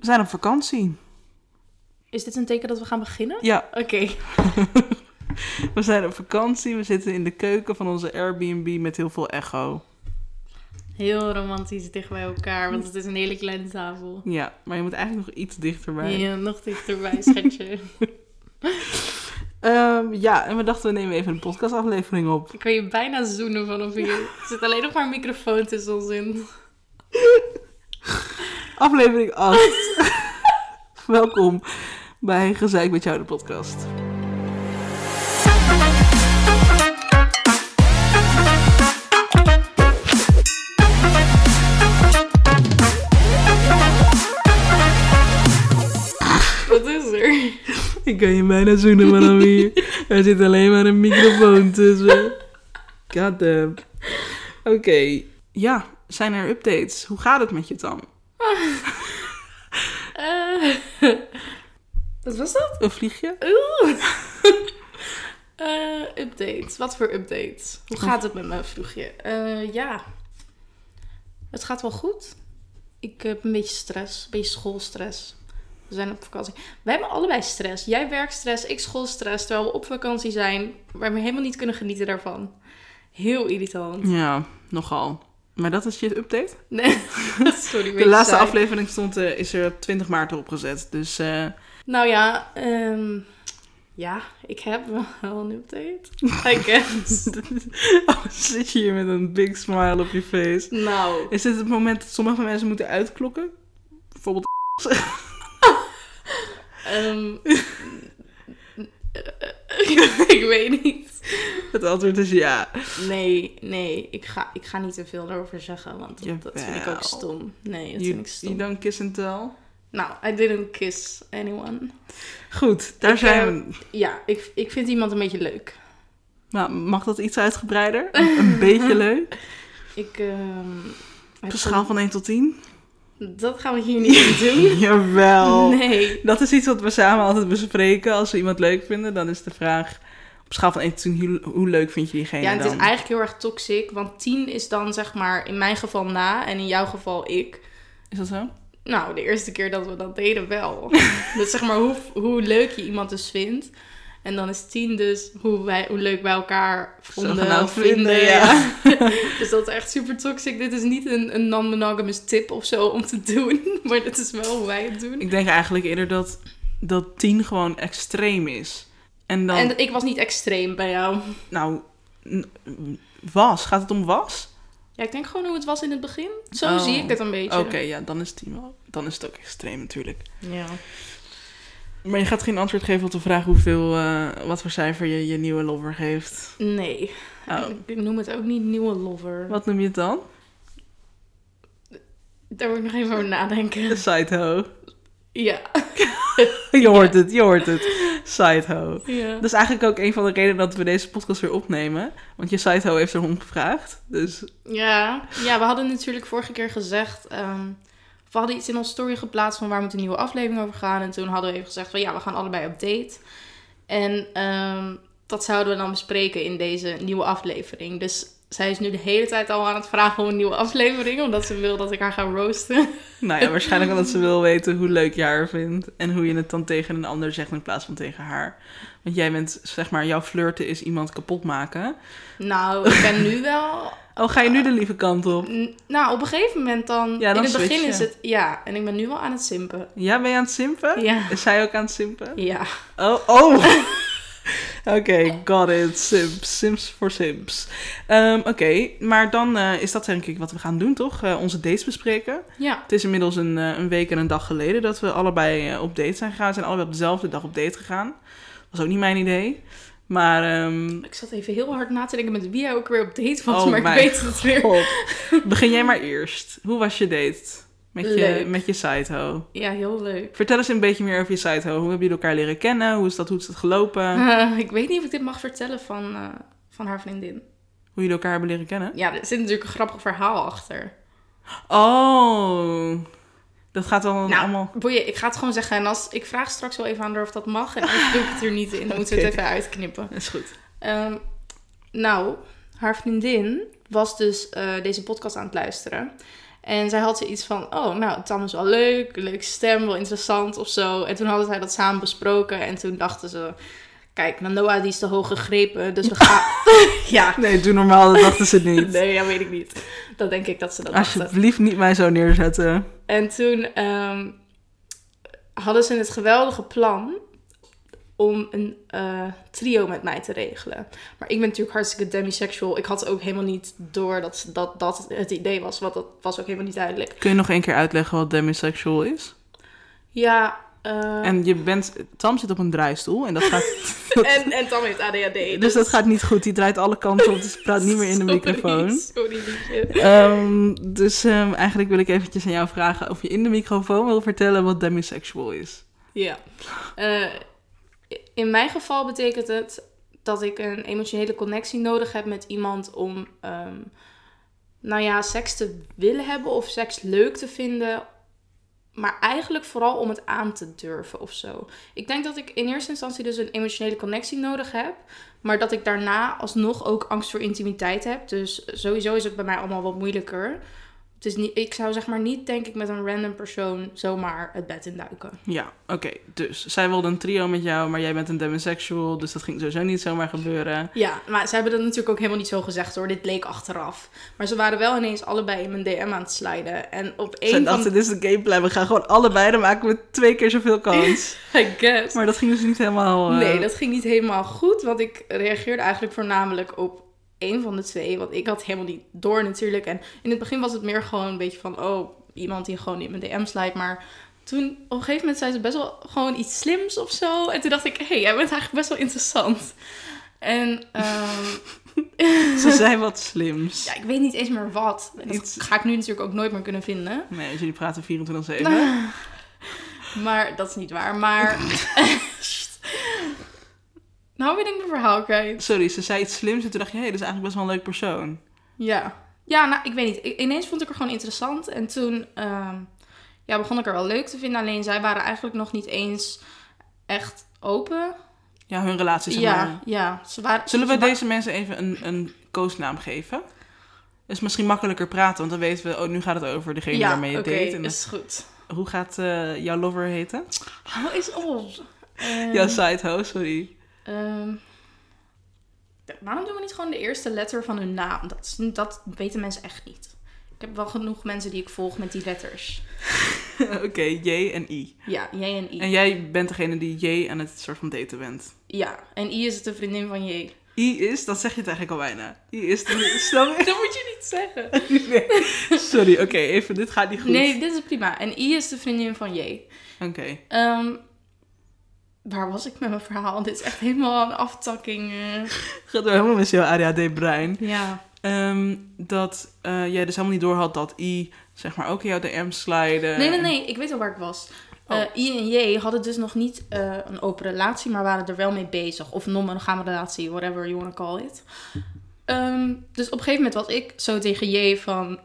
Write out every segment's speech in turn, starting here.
We zijn op vakantie. Is dit een teken dat we gaan beginnen? Ja, Oké. we zijn op vakantie. We zitten in de keuken van onze Airbnb met heel veel echo. Heel romantisch dicht bij elkaar, want het is een hele kleine tafel. Ja, maar je moet eigenlijk nog iets dichterbij. Ja, nog dichterbij, schatje. Ehm, ja, en we dachten we nemen even een podcastaflevering op. Ik kan je bijna zoenen vanaf hier. Er zit alleen nog maar een microfoon tussen ons in. Aflevering 8. Welkom bij Gezeik met jou, de podcast. Wat is er? Ik kan je bijna zoenen, maar dan weer. Er zit alleen maar een microfoon tussen. God damn. Oké, ja, zijn er updates? Hoe gaat het met je dan? Eh, wat was dat? Een vliegje? Oeh. Eh, updates. Wat voor updates? Hoe gaat het met me, vroeg je? Eh, ja. Het gaat wel goed. Ik heb een beetje stress. Een beetje schoolstress. We zijn op vakantie. We hebben allebei stress. Jij werkstress, ik schoolstress. Terwijl we op vakantie zijn. Waar we helemaal niet kunnen genieten daarvan. Heel irritant. Ja, nogal. Maar dat is je update? Nee, sorry. De laatste aflevering stond, eh, is er op 20 maart erop gezet. Dus eh, Nou ja, ehm, ja, ik heb wel een update. I guess. oh, zit je hier met een big smile op je face. nou, Is dit het moment dat sommige mensen moeten uitklokken? Bijvoorbeeld ehm, ik weet niet. het antwoord is ja. Nee, nee, ik ga, ik ga niet te veel erover zeggen, want dat, dat vind ik ook stom. Nee, dat You, vind ik you stom. don't kiss and tell. Nou, I didn't kiss anyone. Goed, daar Ik, zijn eh, we. Ja, ik, ik vind iemand een beetje leuk. Nou, mag dat iets uitgebreider? Een, beetje leuk? Ik, ehm, Op heb een schaal van 1 tot 10? Dat gaan we hier niet doen. Jawel. Nee. Dat is iets wat we samen altijd bespreken. Als we iemand leuk vinden, dan is de vraag... Op schaal van 1 tot 10, hoe, leuk vind je diegene Ja, het dan? is eigenlijk heel erg toxic. Want 10 is dan zeg maar in mijn geval na en in jouw geval ik. Is dat zo? Nou, de eerste keer dat we dat deden wel. dus zeg maar hoe, hoe leuk je iemand dus vindt. En dan is 10 dus hoe, wij, hoe leuk wij elkaar vonden. Of vinden, vinden, ja. dus dat is echt super toxic. Dit is niet een, een non-monogamous tip of zo om te doen. Maar dit is wel hoe wij het doen. Ik denk eigenlijk eerder dat, dat 10 gewoon extreem is. En dan... En ik was niet extreem bij jou. Nou, was. Gaat het om was? Ja, ik denk gewoon hoe het was in het begin. Zo Oh. zie ik het een beetje. Oké, ja, dan is 10 wel. Dan is het ook extreem natuurlijk. Ja. Maar je gaat geen antwoord geven op de vraag hoeveel, eh, wat voor cijfer je je nieuwe lover geeft. Nee. Oh. Ik noem het ook niet nieuwe lover. Wat noem je het dan? Daar moet ik nog even over nadenken. Een sideho. Ja. Je hoort het, je hoort het. Sideho. ja. Dat is eigenlijk ook een van de redenen dat we deze podcast weer opnemen. Want je sideho heeft erom gevraagd. Dus Ja. ja, we hadden natuurlijk vorige keer gezegd... ehm, we hadden iets in onze story geplaatst van waar moet een nieuwe aflevering over gaan. En toen hadden we even gezegd van ja, we gaan allebei op date. En ehm, dat zouden we dan bespreken in deze nieuwe aflevering. Dus zij is nu de hele tijd al aan het vragen om een nieuwe aflevering. Omdat ze wil dat ik haar ga roosten. nou ja, waarschijnlijk omdat ze wil weten hoe leuk je haar vindt. En hoe je het dan tegen een ander zegt in plaats van tegen haar. Want jij bent, zeg maar, jouw flirten is iemand kapot maken. Nou, ik ben nu wel Oh, ga je nu de lieve kant op? Nou, op een gegeven moment dan... Ja, dan in het begin is het... Ja, en ik ben nu wel aan het simpen. Ja, ben je aan het simpen? Ja. Is zij ook aan het simpen? Ja. Oh, oh! Oké, got it. Simps. Sims voor Sims. Ehm, Oké, maar dan eh, is dat denk ik wat we gaan doen, toch? Eh, onze dates bespreken. Ja. Het is inmiddels een, eh, een week en een dag geleden dat we allebei op date zijn gegaan. We zijn allebei op dezelfde dag op date gegaan. was ook niet mijn idee. Maar, ehm, Ik zat even heel hard na te denken met wie hij ook weer op date was. Oh maar ik weet het weer. Begin jij maar eerst. Hoe was je date? Met je, met je sideho. Ja, heel leuk. Vertel eens een beetje meer over je sideho. Hoe hebben jullie elkaar leren kennen? Hoe is dat, hoe is dat gelopen? Ik weet niet of ik dit mag vertellen van, eh, van haar vriendin. Hoe jullie elkaar hebben leren kennen? Ja, er zit natuurlijk een grappig verhaal achter. Oh, dat gaat dan Nou, allemaal... boeien, ik ga het gewoon zeggen. En als, ik vraag straks wel even aan haar of dat mag. En anders doe ik het er niet in. Dan moeten we het even uitknippen. Is goed. Ehm, nou, haar vriendin was dus eh, deze podcast aan het luisteren. En zij had zoiets van, oh, nou, Tam is wel leuk, leuke stem, wel interessant of zo. En toen hadden zij dat samen besproken en toen dachten ze, kijk, Noah die is te hoog gegrepen, dus we gaan... ja. Nee, doe normaal, dat dachten ze niet. Nee, ja, weet ik niet. Dat denk ik dat ze dat dachten. Alsjeblieft niet mij zo neerzetten. En toen ehm, hadden ze het geweldige plan om een eh, trio met mij te regelen. Maar ik ben natuurlijk hartstikke demisexual. Ik had ook helemaal niet door dat dat, dat het idee was. Want dat was ook helemaal niet duidelijk. Kun je nog één keer uitleggen wat demisexual is? Ja. eh, En je bent... Tam zit op een draaistoel en dat gaat... en, en Tam heeft ADHD. Dus dat gaat niet goed. Die draait alle kanten op, dus praat niet meer in de Sorry, microfoon. Sorry, liefje. Ehm, dus ehm, eigenlijk wil ik eventjes aan jou vragen of je in de microfoon wil vertellen wat demisexual is. Ja. Eh, in mijn geval betekent het dat ik een emotionele connectie nodig heb met iemand om, ehm, nou ja, seks te willen hebben of seks leuk te vinden. Maar eigenlijk vooral om het aan te durven of zo. Ik denk dat ik in eerste instantie dus een emotionele connectie nodig heb. Maar dat ik daarna alsnog ook angst voor intimiteit heb. Dus sowieso is het bij mij allemaal wat moeilijker. Het is niet, ik zou zeg maar niet, denk ik, met een random persoon zomaar het bed induiken. Ja, oké. Dus zij wilde een trio met jou, maar jij bent een demisexual, dus dat ging sowieso niet zomaar gebeuren. Ja, maar ze hebben dat natuurlijk ook helemaal niet zo gezegd hoor. Dit bleek achteraf. Maar ze waren wel ineens allebei in mijn DM aan het sliden. En op Zij één dachten, van... dit is de gameplan, we gaan gewoon allebei, dan maken we twee keer zoveel kans. I guess. maar dat ging dus niet helemaal... eh, Nee, dat ging niet helemaal goed. Want ik reageerde eigenlijk voornamelijk op één van de twee. Want ik had helemaal niet door natuurlijk. En in het begin was het meer gewoon een beetje van... Oh, iemand die gewoon in mijn DM slijt. Maar toen op een gegeven moment zei ze best wel gewoon iets slims of zo. En toen dacht ik, hé, hey, jij bent eigenlijk best wel interessant. En ehm, Ze zijn wat slims. ja, ik weet niet eens meer wat. Dat Iets- ga ik nu natuurlijk ook nooit meer kunnen vinden. Nee, jullie praten 24-7. Maar dat is niet waar. Maar... Nou ben ik mijn verhaal kwijt. Sorry, ze zei iets slims en toen dacht je, hé, hey, dat is eigenlijk best wel een leuk persoon. Ja. Ja, nou, ik weet niet. I- ineens vond ik haar gewoon interessant. En toen ehm, ja, begon ik haar wel leuk te vinden. Alleen zij waren eigenlijk nog niet eens echt open. Ja, hun relatie, zeg ja, maar. ja. Ze waren, Zullen we deze mensen even een, een koosnaam geven? is misschien makkelijker praten, want dan weten we, oh, nu gaat het over degene Ja, waarmee je oké, date. En is goed. Hoe gaat eh, jouw lover heten? Hou eens op. Ehm, jouw sidehouse, sorry. Ehm, ja, waarom doen we niet gewoon de eerste letter van hun naam? Dat, is, dat weten mensen echt niet. Ik heb wel genoeg mensen die ik volg met die letters. Oké, J en I. Ja, J en I. En jij bent degene die J aan het soort van daten bent. Ja, en I is de vriendin van J. I is, dat zeg je het eigenlijk al bijna. I is de... Snap je? Dat moet je niet zeggen. Nee. Sorry, oké, even, dit gaat niet goed. Nee, dit is prima. En I is de vriendin van J. Oké. Ehm, waar was ik met mijn verhaal? Dit is echt helemaal een aftakking. eh. Gaat helemaal met jouw ADHD-brein. Ja. Ehm, dat eh, jij dus helemaal niet door had dat I, zeg maar, ook in jouw DM sliden. Nee, nee, nee. Ik weet al waar ik was. Oh. Eh, I en J hadden dus nog niet eh, een open relatie, maar waren er wel mee bezig. Of non-monogame relatie, whatever you want to call it. Ehm, dus op een gegeven moment was ik zo tegen J van...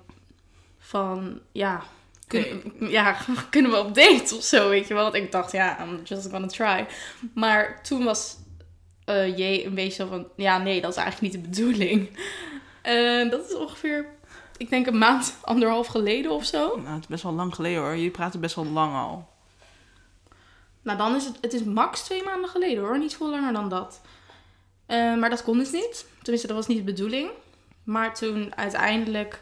Van, ja... Kun, ja, kunnen we op date of zo, weet je wel? Want ik dacht, ja, I'm just gonna try. Maar toen was eh, J een beetje van... Ja, nee, dat is eigenlijk niet de bedoeling. Dat is ongeveer, ik denk een maand, anderhalf geleden of zo. Nou, het is best wel lang geleden hoor. Jullie praten best wel lang al. Nou, dan is het, het is max twee maanden geleden hoor, niet veel langer dan dat. Eh, maar dat kon dus niet. Tenminste, dat was niet de bedoeling. Maar toen uiteindelijk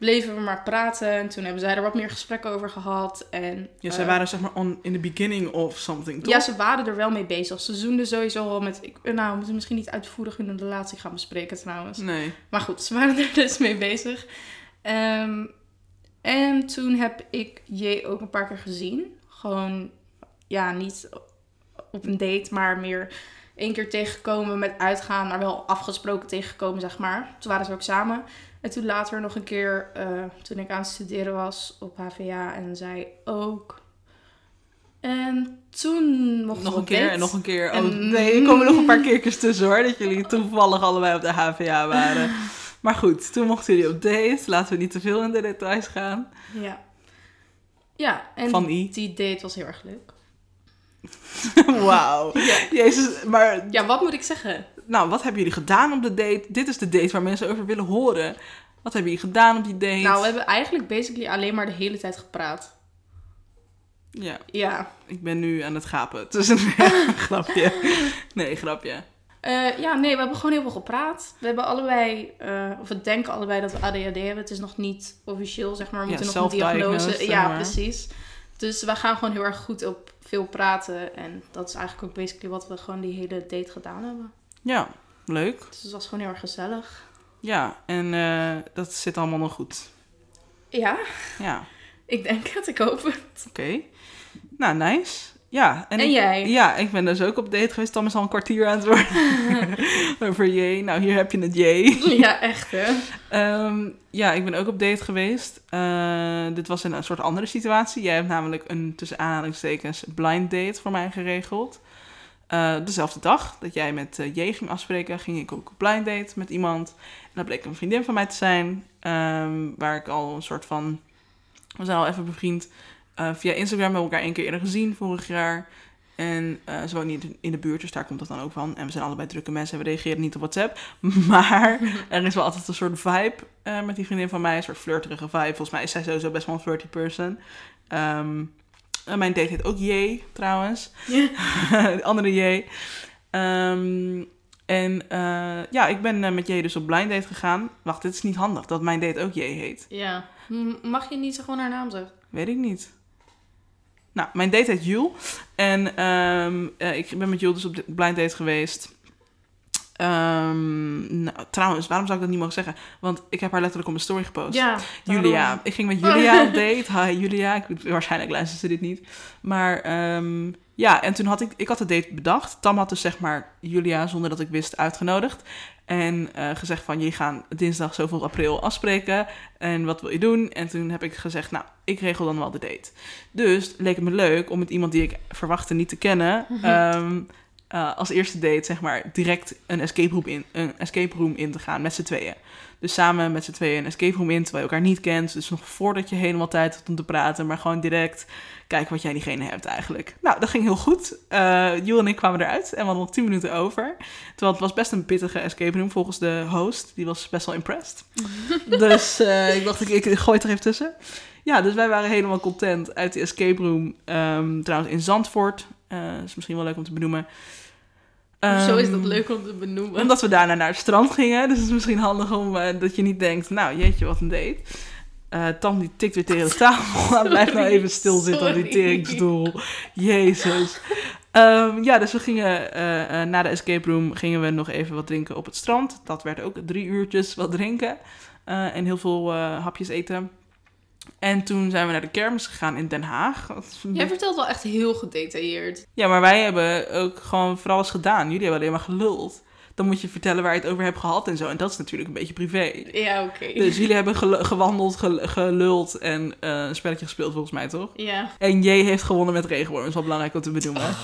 bleven we maar praten. En toen hebben zij er wat meer gesprekken over gehad. En, Ja, zij eh, waren zeg maar on, in the beginning of something, toch? Ja, ze waren er wel mee bezig. Ze zoenden sowieso al met... Ik, nou, we moeten misschien niet uitvoerig hun relatie gaan bespreken trouwens. Nee. Maar goed, ze waren er dus mee bezig. Ehm, en toen heb ik J ook een paar keer gezien. Gewoon, ja, niet op een date, maar meer één keer tegengekomen met uitgaan, maar wel afgesproken tegengekomen, zeg maar. Toen waren ze ook samen. En toen later nog een keer, eh, toen ik aan het studeren was op HVA en zij ook. En toen mochten Nog een keer en nog een keer. Oh, En- nee, er komen nog een paar keertjes tussen hoor. Dat jullie toevallig allebei op de HVA waren. Maar goed, toen mochten jullie op date. Laten we niet te veel in de details gaan. Ja. Ja, en Van die, die date was heel erg leuk. Wauw. Jezus, maar Ja, wat moet ik zeggen? Nou, wat hebben jullie gedaan op de date? Dit is de date waar mensen over willen horen. Wat hebben jullie gedaan op die date? Nou, we hebben eigenlijk basically alleen maar de hele tijd gepraat. Ja, Ja. ik ben nu aan het gapen. Het is een grapje. Nee, grapje. Eh, ja, nee, we hebben gewoon heel veel gepraat. We hebben allebei, eh, of we denken allebei dat we ADHD hebben. Het is nog niet officieel, zeg maar. We Ja, moeten nog een diagnose. Ja, maar. precies. Dus we gaan gewoon heel erg goed op veel praten. En dat is eigenlijk ook basically wat we gewoon die hele date gedaan hebben. Ja, leuk. Dus het was gewoon heel erg gezellig. Ja, en eh, dat zit allemaal nog goed. Ja, Ja, ik denk het. Ik hoop het. oké. Nou, nice. Ja, En, ik, jij? Ja, ik ben dus ook op date geweest. Tam is al een kwartier aan het worden. Over J. Nou, hier heb je het J. Ja, echt hè? Ehm, ja, ik ben ook op date geweest. Eh, dit was in een soort andere situatie. Jij hebt namelijk een, tussen aanhalingstekens, blind date voor mij geregeld. Eh, dezelfde dag dat jij met J ging afspreken, ging ik ook op blind date met iemand. En dat bleek een vriendin van mij te zijn, ehm, waar ik al een soort van... We zijn al even bevriend. Eh, via Instagram hebben we elkaar één keer eerder gezien, vorig jaar. En ze woont niet in de buurt, dus daar komt dat dan ook van. En we zijn allebei drukke mensen en we reageren niet op WhatsApp. Maar er is wel altijd een soort vibe met die vriendin van mij. Een soort flirterige vibe. Volgens mij is zij sowieso best wel een flirty person. Ehm, en mijn date heet ook J, trouwens. de andere J. Ehm, en eh, ja, ik ben eh, met J dus op blind date gegaan. Wacht, dit is niet handig dat mijn date ook J heet. Ja. Mag je niet zo gewoon haar naam zeggen? Weet ik niet. Nou, mijn date heet Jul. En ehm, eh, ik ben met Jul dus op blind date geweest. Nou, trouwens, waarom zou ik dat niet mogen zeggen? Want ik heb haar letterlijk op mijn story gepost. Ja, Julia. Ik ging met Julia op date. Hi Julia. Ik, waarschijnlijk luistert ze dit niet. Maar ehm, ja, en toen had ik... Ik had de date bedacht. Tam had dus zeg maar Julia, zonder dat ik wist, uitgenodigd. En eh, gezegd van, je gaan dinsdag zoveel april afspreken. En wat wil je doen? En toen heb ik gezegd, nou, ik regel dan wel de date. Dus leek het me leuk om met iemand die ik verwachtte niet te kennen... ehm, eh, als eerste date, zeg maar, direct een escape room in, een escape room in te gaan met z'n tweeën. Dus samen met z'n tweeën een escape room in, terwijl je elkaar niet kent. Dus nog voordat je helemaal tijd hebt om te praten, maar gewoon direct kijken wat jij diegene hebt eigenlijk. Nou, dat ging heel goed. Jules en ik kwamen eruit en we hadden nog 10 minuten over. Terwijl het was best een pittige escape room volgens de host. Die was best wel impressed. dus eh, ik dacht, ik, ik gooi het er even tussen. Ja, dus wij waren helemaal content uit die escape room. Ehm, trouwens in Zandvoort. Eh is misschien wel leuk om te benoemen. Zo is dat Ehm, leuk om te benoemen. omdat we daarna naar het strand gingen. Dus het is misschien handig om eh, dat je niet denkt, nou jeetje, wat een date. Eh Tam die tikt weer tegen de tafel. Blijf nou even stilzitten op die Sorry. teringstoel. Jezus. Ehm, ja, dus we gingen eh, na de escape room gingen we nog even wat drinken op het strand. Dat werd ook drie uurtjes wat drinken. en heel veel hapjes eten. En toen zijn we naar de kermis gegaan in Den Haag. Jij vertelt wel echt heel gedetailleerd. ja, maar wij hebben ook gewoon voor alles gedaan. Jullie hebben alleen maar geluld. Dan moet je vertellen waar je het over hebt gehad en zo. En dat is natuurlijk een beetje privé. Ja, oké. Dus jullie hebben gel- gewandeld, gel- geluld en eh, een spelletje gespeeld volgens mij, toch? Ja, En J heeft gewonnen met regenworm. Dat is wel belangrijk om te benoemen.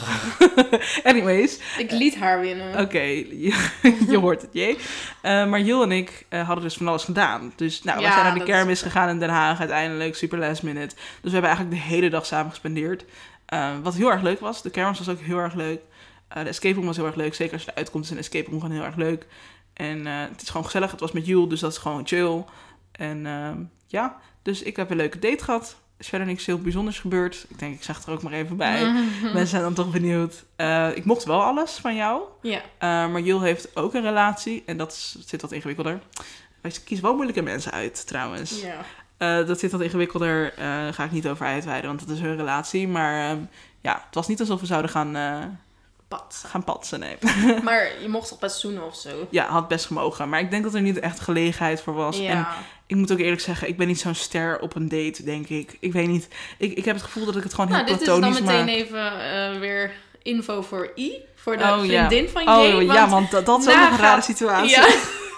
Anyways, ik liet haar winnen. oké, je, je hoort het, J. Eh, maar Jul en ik eh, hadden dus van alles gedaan. Dus nou, we zijn naar de kermis gegaan in Den Haag uiteindelijk, super last minute. Dus we hebben eigenlijk de hele dag samen gespendeerd. Eh, wat heel erg leuk was. De kermis was ook heel erg leuk. Eh, de escape room was heel erg leuk. Zeker als je eruit komt is een escape room gewoon heel erg leuk. En eh, het is gewoon gezellig. Het was met Jul, dus dat is gewoon chill. En ehm, ja, dus ik heb een leuke date gehad. Er is verder niks heel bijzonders gebeurd. Ik denk, ik zeg er ook maar even bij. Mensen zijn dan toch benieuwd. Eh, ik mocht wel alles van jou. Ja, maar Jul heeft ook een relatie en dat is- zit wat ingewikkelder. Wij kiezen wel moeilijke mensen uit, trouwens. ja. Uh, dat zit wat ingewikkelder, uh, daar ga ik niet over uitweiden, want dat is hun relatie. Maar um, ja, het was niet alsof we zouden gaan, uh, Pat. gaan patsen, nee. Maar je mocht toch best zoenen of zo? ja, had best gemogen. Maar ik denk dat er niet echt gelegenheid voor was. Ja. En ik moet ook eerlijk zeggen, ik ben niet zo'n ster op een date, denk ik. Ik weet niet. Ik, ik heb het gevoel dat ik het gewoon nou, heel dit is dan platonisch meteen maak. even uh, weer info voor I. Voor de Oh, ja. vriendin van Oh J. ja, want dat, dat is ook nog een rare situatie. Ja.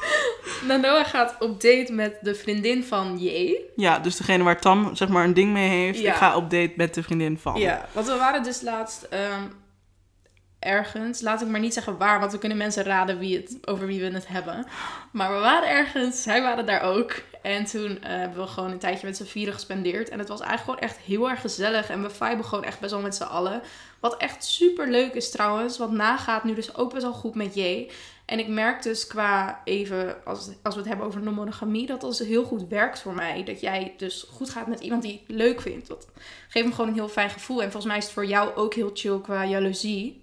Nanoa gaat op date met de vriendin van J. Ja, dus degene waar Tam zeg maar een ding mee heeft. Ja. Ik ga op date met de vriendin van. Ja, want we waren dus laatst ehm, ergens. Laat ik maar niet zeggen waar, want dan kunnen mensen raden wie het, over wie we het hebben. Maar we waren ergens, zij waren daar ook. En toen eh, hebben we gewoon een tijdje met z'n vieren gespendeerd. En het was eigenlijk gewoon echt heel erg gezellig. En we viben gewoon echt best wel met z'n allen. Wat echt super leuk is trouwens, wat nagaat nu dus ook best wel goed met J. En ik merk dus qua even, als, als we het hebben over non-monogamie, dat dat dus heel goed werkt voor mij. Dat jij dus goed gaat met iemand die je leuk vindt. Dat geeft me gewoon een heel fijn gevoel. En volgens mij is het voor jou ook heel chill qua jaloezie.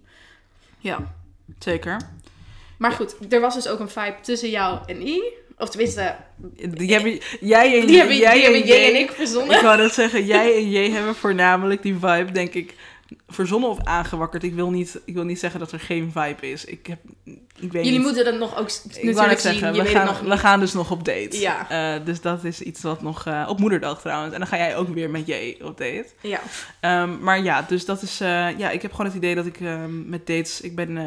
Ja, zeker. Maar goed, er was dus ook een vibe tussen jou en I. Of tenminste, Die hebben, jij en die hebben, jij die en en ik verzonnen. Ik wou net zeggen, jij en J hebben voornamelijk die vibe, denk ik, verzonnen of aangewakkerd. Ik wil niet, ik wil niet zeggen dat er geen vibe is. Ik, heb, ik weet Jullie niet. moeten dat nog ook natuurlijk zien. zeggen, je we weet gaan, nog we gaan dus nog op date. Ja. Eh, dus dat is iets wat nog... eh, op moederdag trouwens. En dan ga jij ook weer met J op date. Ja. Ehm, maar ja, dus dat is... eh, ja, ik heb gewoon het idee dat ik ehm, met dates... Ik ben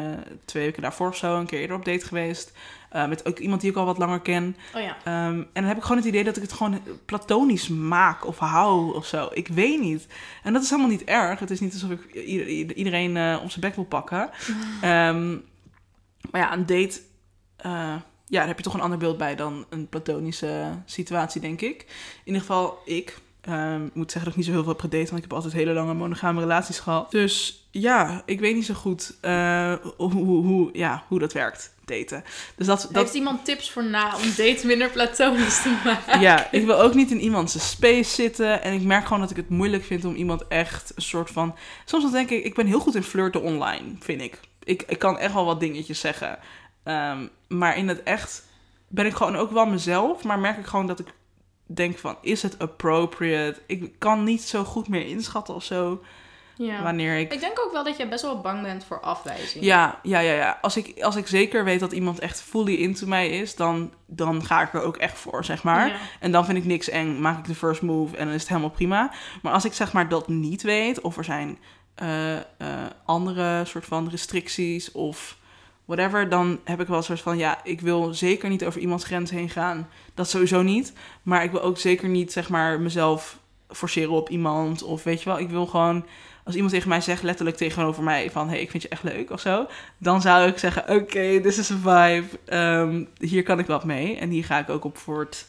twee weken daarvoor of zo een keer eerder op date geweest. Eh, met ook iemand die ik al wat langer ken. Oh ja. Ehm, en dan heb ik gewoon het idee dat ik het gewoon platonisch maak of hou of zo. Ik weet niet. En dat is helemaal niet erg. Het is niet alsof ik ieder- iedereen eh op zijn bek wil pakken. Ehm, maar ja, een date... eh, ja, daar heb je toch een ander beeld bij dan een platonische situatie, denk ik. In ieder geval, ik. Ehm, ik moet zeggen dat ik niet zo heel veel heb gedate, want ik heb altijd hele lange monogame relaties gehad. Dus ja, ik weet niet zo goed eh, hoe, hoe, hoe- ja, hoe dat werkt, daten. Dus dat, dat, Heeft iemand tips voor na om dates minder platonisch te maken? ja, ik wil ook niet in iemands space zitten. En ik merk gewoon dat ik het moeilijk vind om iemand echt een soort van... Soms dan denk ik, ik ben heel goed in flirten online, vind ik. Ik, ik kan echt wel wat dingetjes zeggen. Ehm, maar in het echt ben ik gewoon ook wel mezelf. Maar merk ik gewoon dat ik denk van, is het appropriate? Ik kan niet zo goed meer inschatten of zo. Ja. Wanneer ik... Ik denk ook wel dat jij best wel bang bent voor afwijzing. Ja, ja, ja, ja. Als ik, als ik zeker weet dat iemand echt fully into mij is, dan, dan ga ik er ook echt voor, zeg maar. Ja. En dan vind ik niks eng, maak ik de first move en dan is het helemaal prima. Maar als ik zeg maar dat niet weet, of er zijn eh, eh, andere soort van restricties of whatever, dan heb ik wel een soort van, ja, ik wil zeker niet over iemands grens heen gaan. Dat sowieso niet. Maar ik wil ook zeker niet, zeg maar, mezelf forceren op iemand. Of weet je wel, ik wil gewoon, als iemand tegen mij zegt, letterlijk tegenover mij van, hé, hey, ik vind je echt leuk of zo. Dan zou ik zeggen, oké, dit is een vibe. Ehm, hier kan ik wat mee. En hier ga ik ook op voort,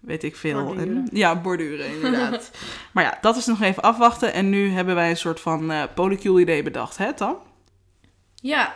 weet ik veel. Borduren. En- ja, borduren, inderdaad. maar ja, dat is nog even afwachten. En nu hebben wij een soort van eh polycule idee bedacht, hè, Tam? Ja,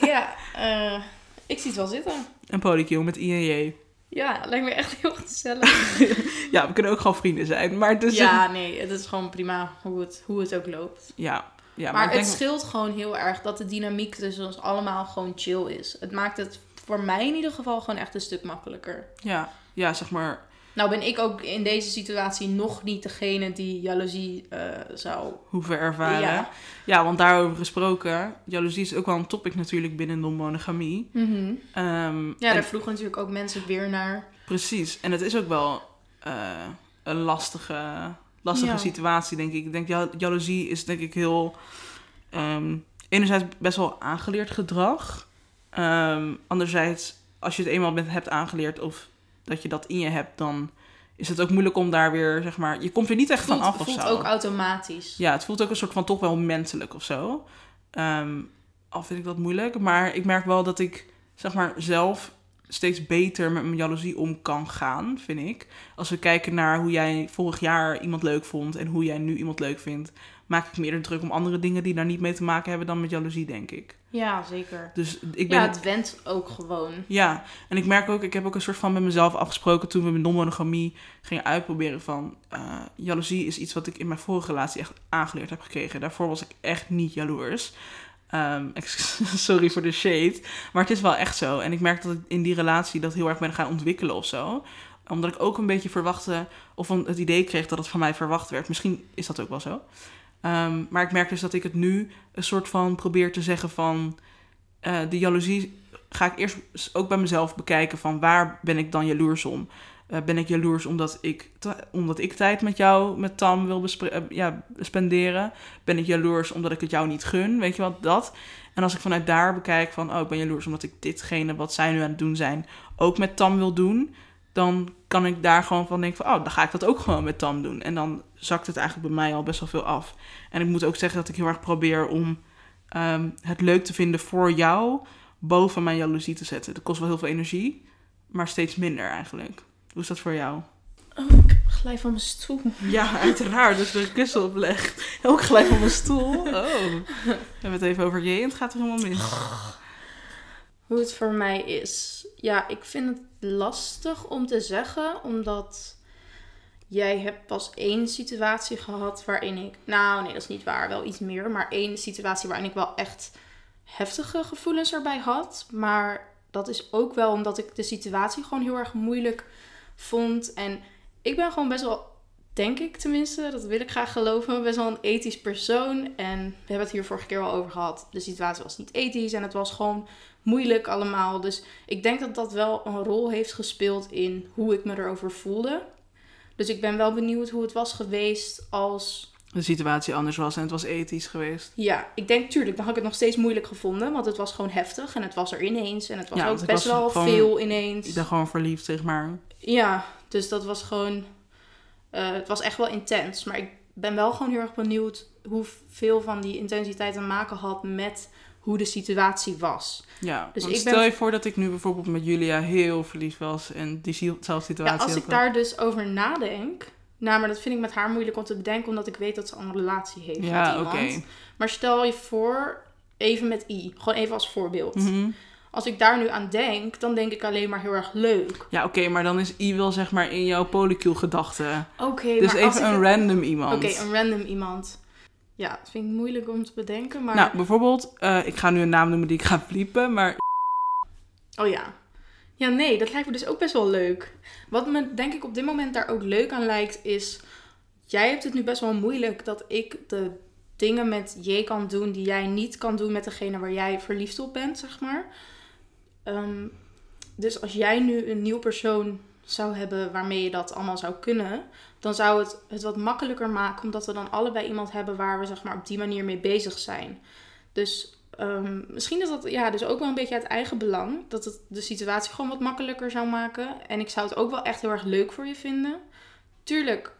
ja. eh, ik zie het wel zitten. Een polycule met I en J. Ja, lijkt me echt heel gezellig. Ja, we kunnen ook gewoon vrienden zijn. Maar het is ja, nee, het is gewoon prima hoe het, hoe het ook loopt. ja, ja, maar ik het scheelt gewoon heel erg dat de dynamiek tussen ons allemaal gewoon chill is. Het maakt het voor mij in ieder geval gewoon echt een stuk makkelijker. Ja, ja, zeg maar. Nou ben ik ook in deze situatie nog niet degene die jaloezie eh, zou... hoeven ervaren. Ja. Ja. want daarover gesproken, jaloezie is ook wel een topic natuurlijk binnen non-monogamie. Mhm. Ehm, Ja, en- daar vroegen natuurlijk ook mensen weer naar. precies. En het is ook wel eh, een lastige, lastige Ja. situatie, denk ik. Ik denk, ja, jaloezie is denk ik heel... ehm, enerzijds best wel aangeleerd gedrag. Ehm, anderzijds, als je het eenmaal bent, hebt aangeleerd of dat je dat in je hebt, dan is het ook moeilijk om daar weer, zeg maar... Je komt er niet echt voelt, van af of voelt zo. ook automatisch. Ja, het voelt ook een soort van toch wel menselijk of zo. Ehm, al vind ik dat moeilijk. Maar ik merk wel dat ik, zeg maar, zelf steeds beter met mijn jaloezie om kan gaan, vind ik. Als we kijken naar hoe jij vorig jaar iemand leuk vond en hoe jij nu iemand leuk vindt, maak ik me eerder druk om andere dingen die daar niet mee te maken hebben dan met jaloezie, denk ik. Ja, zeker. Dus ik ben. Ja, het went ook gewoon. Ja, en ik merk ook, ik heb ook een soort van met mezelf afgesproken toen we met non-monogamie gingen uitproberen van eh, jaloezie is iets wat ik in mijn vorige relatie echt aangeleerd heb gekregen. Daarvoor was ik echt niet jaloers. Ehm, sorry voor de shade, maar het is wel echt zo. En ik merk dat ik in die relatie dat heel erg ben gaan ontwikkelen of zo. Omdat ik ook een beetje verwachtte, of het idee kreeg dat het van mij verwacht werd. Misschien is dat ook wel zo. Ehm, maar ik merk dus dat ik het nu een soort van probeer te zeggen van... eh de jaloezie ga ik eerst ook bij mezelf bekijken van waar ben ik dan jaloers om? Eh, ben ik jaloers omdat ik, omdat ik tijd met jou, met Tam wil eh, ja, spenderen? Ben ik jaloers omdat ik het jou niet gun? Weet je wat, dat? En als ik vanuit daar bekijk van, oh, ik ben jaloers omdat ik ditgene wat zij nu aan het doen zijn, ook met Tam wil doen, dan kan ik daar gewoon van denken van, oh, dan ga ik dat ook gewoon met Tam doen. En dan zakt het eigenlijk bij mij al best wel veel af. En ik moet ook zeggen dat ik heel erg probeer om ehm, het leuk te vinden voor jou boven mijn jaloezie te zetten. Dat kost wel heel veel energie, maar steeds minder eigenlijk. Hoe is dat voor jou? Oh, ik glij van mijn stoel. Ja, uiteraard. Dus de kussen oplegt. Ook gelijk op mijn stoel. Oh. We hebben het even over je en het gaat er helemaal mis. Hoe het voor mij is. Ja, ik vind het lastig om te zeggen, omdat jij hebt pas één situatie gehad waarin ik. Nou, nee, dat is niet waar. Wel iets meer. Maar één situatie waarin ik wel echt heftige gevoelens erbij had. Maar dat is ook wel omdat ik de situatie gewoon heel erg moeilijk vond. En ik ben gewoon best wel, denk ik tenminste, dat wil ik graag geloven, best wel een ethisch persoon. En we hebben het hier vorige keer al over gehad. De situatie was niet ethisch en het was gewoon moeilijk allemaal. Dus ik denk dat dat wel een rol heeft gespeeld in hoe ik me erover voelde. Dus ik ben wel benieuwd hoe het was geweest als. De situatie anders was en het was ethisch geweest. Ja, ik denk tuurlijk, dan had ik het nog steeds moeilijk gevonden. Want het was gewoon heftig en het was er ineens. En het was Ja, ook best was wel gewoon- veel ineens. Ik ben gewoon verliefd, zeg maar. Ja, dus dat was gewoon. Eh, het was echt wel intens. Maar ik ben wel gewoon heel erg benieuwd hoeveel van die intensiteit te maken had met hoe de situatie was. Ja, Dus ik ben- stel je voor dat ik nu bijvoorbeeld met Julia heel verliefd was en diezelfde Ja, situatie als ook ik daar dus over nadenk. Nou, maar dat vind ik met haar moeilijk om te bedenken, omdat ik weet dat ze al een relatie heeft met Ja, iemand. oké. Maar stel je voor, even met I, gewoon even als voorbeeld. Mhm. Als ik daar nu aan denk, dan denk ik alleen maar heel erg leuk. Ja, oké, maar dan is I wel zeg maar in jouw polycule gedachte. Oké, Dus maar even ik een random iemand. Oké, een random iemand. Ja, dat vind ik moeilijk om te bedenken, maar... Nou, bijvoorbeeld, eh, ik ga nu een naam noemen die ik ga fliepen, maar Oh ja. Ja, nee, dat lijkt me dus ook best wel leuk. Wat me denk ik op dit moment daar ook leuk aan lijkt, is... Jij hebt het nu best wel moeilijk dat ik de dingen met J kan doen die jij niet kan doen met degene waar jij verliefd op bent, zeg maar. Ehm, dus als jij nu een nieuw persoon zou hebben waarmee je dat allemaal zou kunnen, dan zou het het wat makkelijker maken, omdat we dan allebei iemand hebben waar we zeg maar op die manier mee bezig zijn. Dus ehm, misschien is dat ja, dus ook wel een beetje uit eigen belang. Dat het de situatie gewoon wat makkelijker zou maken. En ik zou het ook wel echt heel erg leuk voor je vinden. Tuurlijk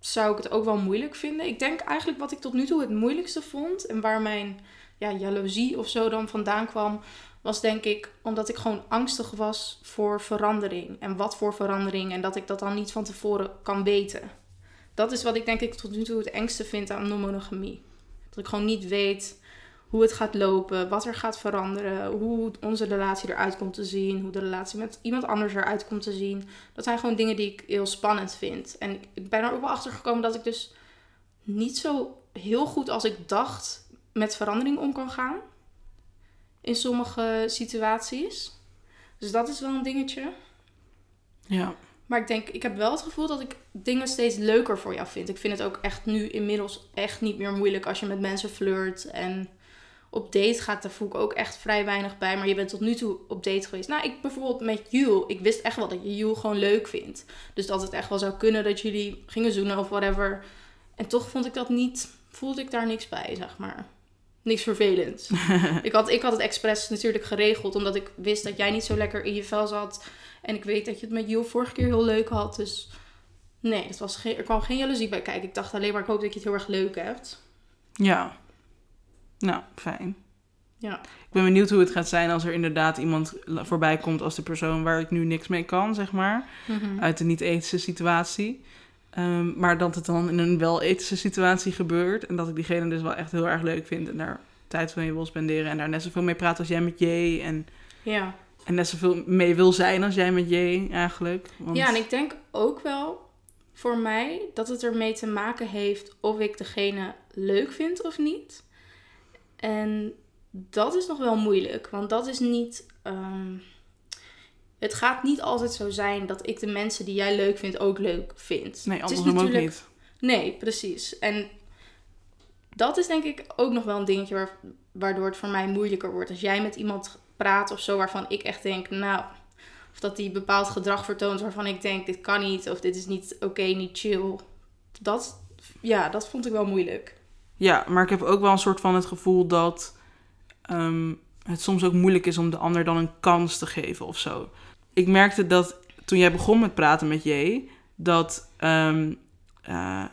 zou ik het ook wel moeilijk vinden. Ik denk eigenlijk wat ik tot nu toe het moeilijkste vond. En waar mijn ja, jaloezie of zo dan vandaan kwam. Was denk ik omdat ik gewoon angstig was voor verandering. En wat voor verandering. En dat ik dat dan niet van tevoren kan weten. Dat is wat ik denk ik tot nu toe het engste vind aan non-monogamie. Dat ik gewoon niet weet hoe het gaat lopen, wat er gaat veranderen, hoe onze relatie eruit komt te zien, hoe de relatie met iemand anders eruit komt te zien. Dat zijn gewoon dingen die ik heel spannend vind. En ik ben er ook wel achter gekomen dat ik dus niet zo heel goed als ik dacht met verandering om kan gaan. In sommige situaties. Dus dat is wel een dingetje. ja. Maar ik denk, ik heb wel het gevoel dat ik dingen steeds leuker voor jou vind. Ik vind het ook echt nu inmiddels echt niet meer moeilijk als je met mensen flirt en op date gaat. Daar voel ik ook echt vrij weinig bij. Maar je bent tot nu toe op date geweest. Nou, ik bijvoorbeeld met Jul. Ik wist echt wel dat je Jul gewoon leuk vindt. Dus dat het echt wel zou kunnen dat jullie gingen zoenen of whatever. En toch vond ik dat niet, voelde ik daar niks bij, zeg maar. Niks vervelends. ik, had, ik had het expres natuurlijk geregeld, omdat ik wist dat jij niet zo lekker in je vel zat. En ik weet dat je het met Jules vorige keer heel leuk had. Dus nee, het was geen, er kwam geen jaloezie bij kijken. Ik dacht alleen maar, ik hoop dat je het heel erg leuk hebt. Ja. Nou, fijn. Ja. Ik ben benieuwd hoe het gaat zijn als er inderdaad iemand voorbij komt als de persoon waar ik nu niks mee kan, zeg maar. Mhm. Uit een niet-ethische situatie. Ehm, maar dat het dan in een wel-ethische situatie gebeurt. En dat ik diegene dus wel echt heel erg leuk vind. En daar tijd mee wil spenderen. En daar net zoveel mee praat als jij met J. En, Ja. en net zoveel mee wil zijn als jij met J eigenlijk. Want, ja, en ik denk ook wel voor mij dat het ermee te maken heeft of ik degene leuk vind of niet. En dat is nog wel moeilijk, want dat is niet. ehm, het gaat niet altijd zo zijn dat ik de mensen die jij leuk vindt ook leuk vind. Nee, Het is andersom ook niet. Nee, precies. En dat is denk ik ook nog wel een dingetje waar, waardoor het voor mij moeilijker wordt. Als jij met iemand praat of zo waarvan ik echt denk, nou, of dat die bepaald gedrag vertoont waarvan ik denk, dit kan niet, of dit is niet oké, niet chill. Dat, ja, dat vond ik wel moeilijk. Ja, maar ik heb ook wel een soort van het gevoel dat ehm, het soms ook moeilijk is om de ander dan een kans te geven of zo. Ik merkte dat toen jij begon met praten met J, dat ehm, eh,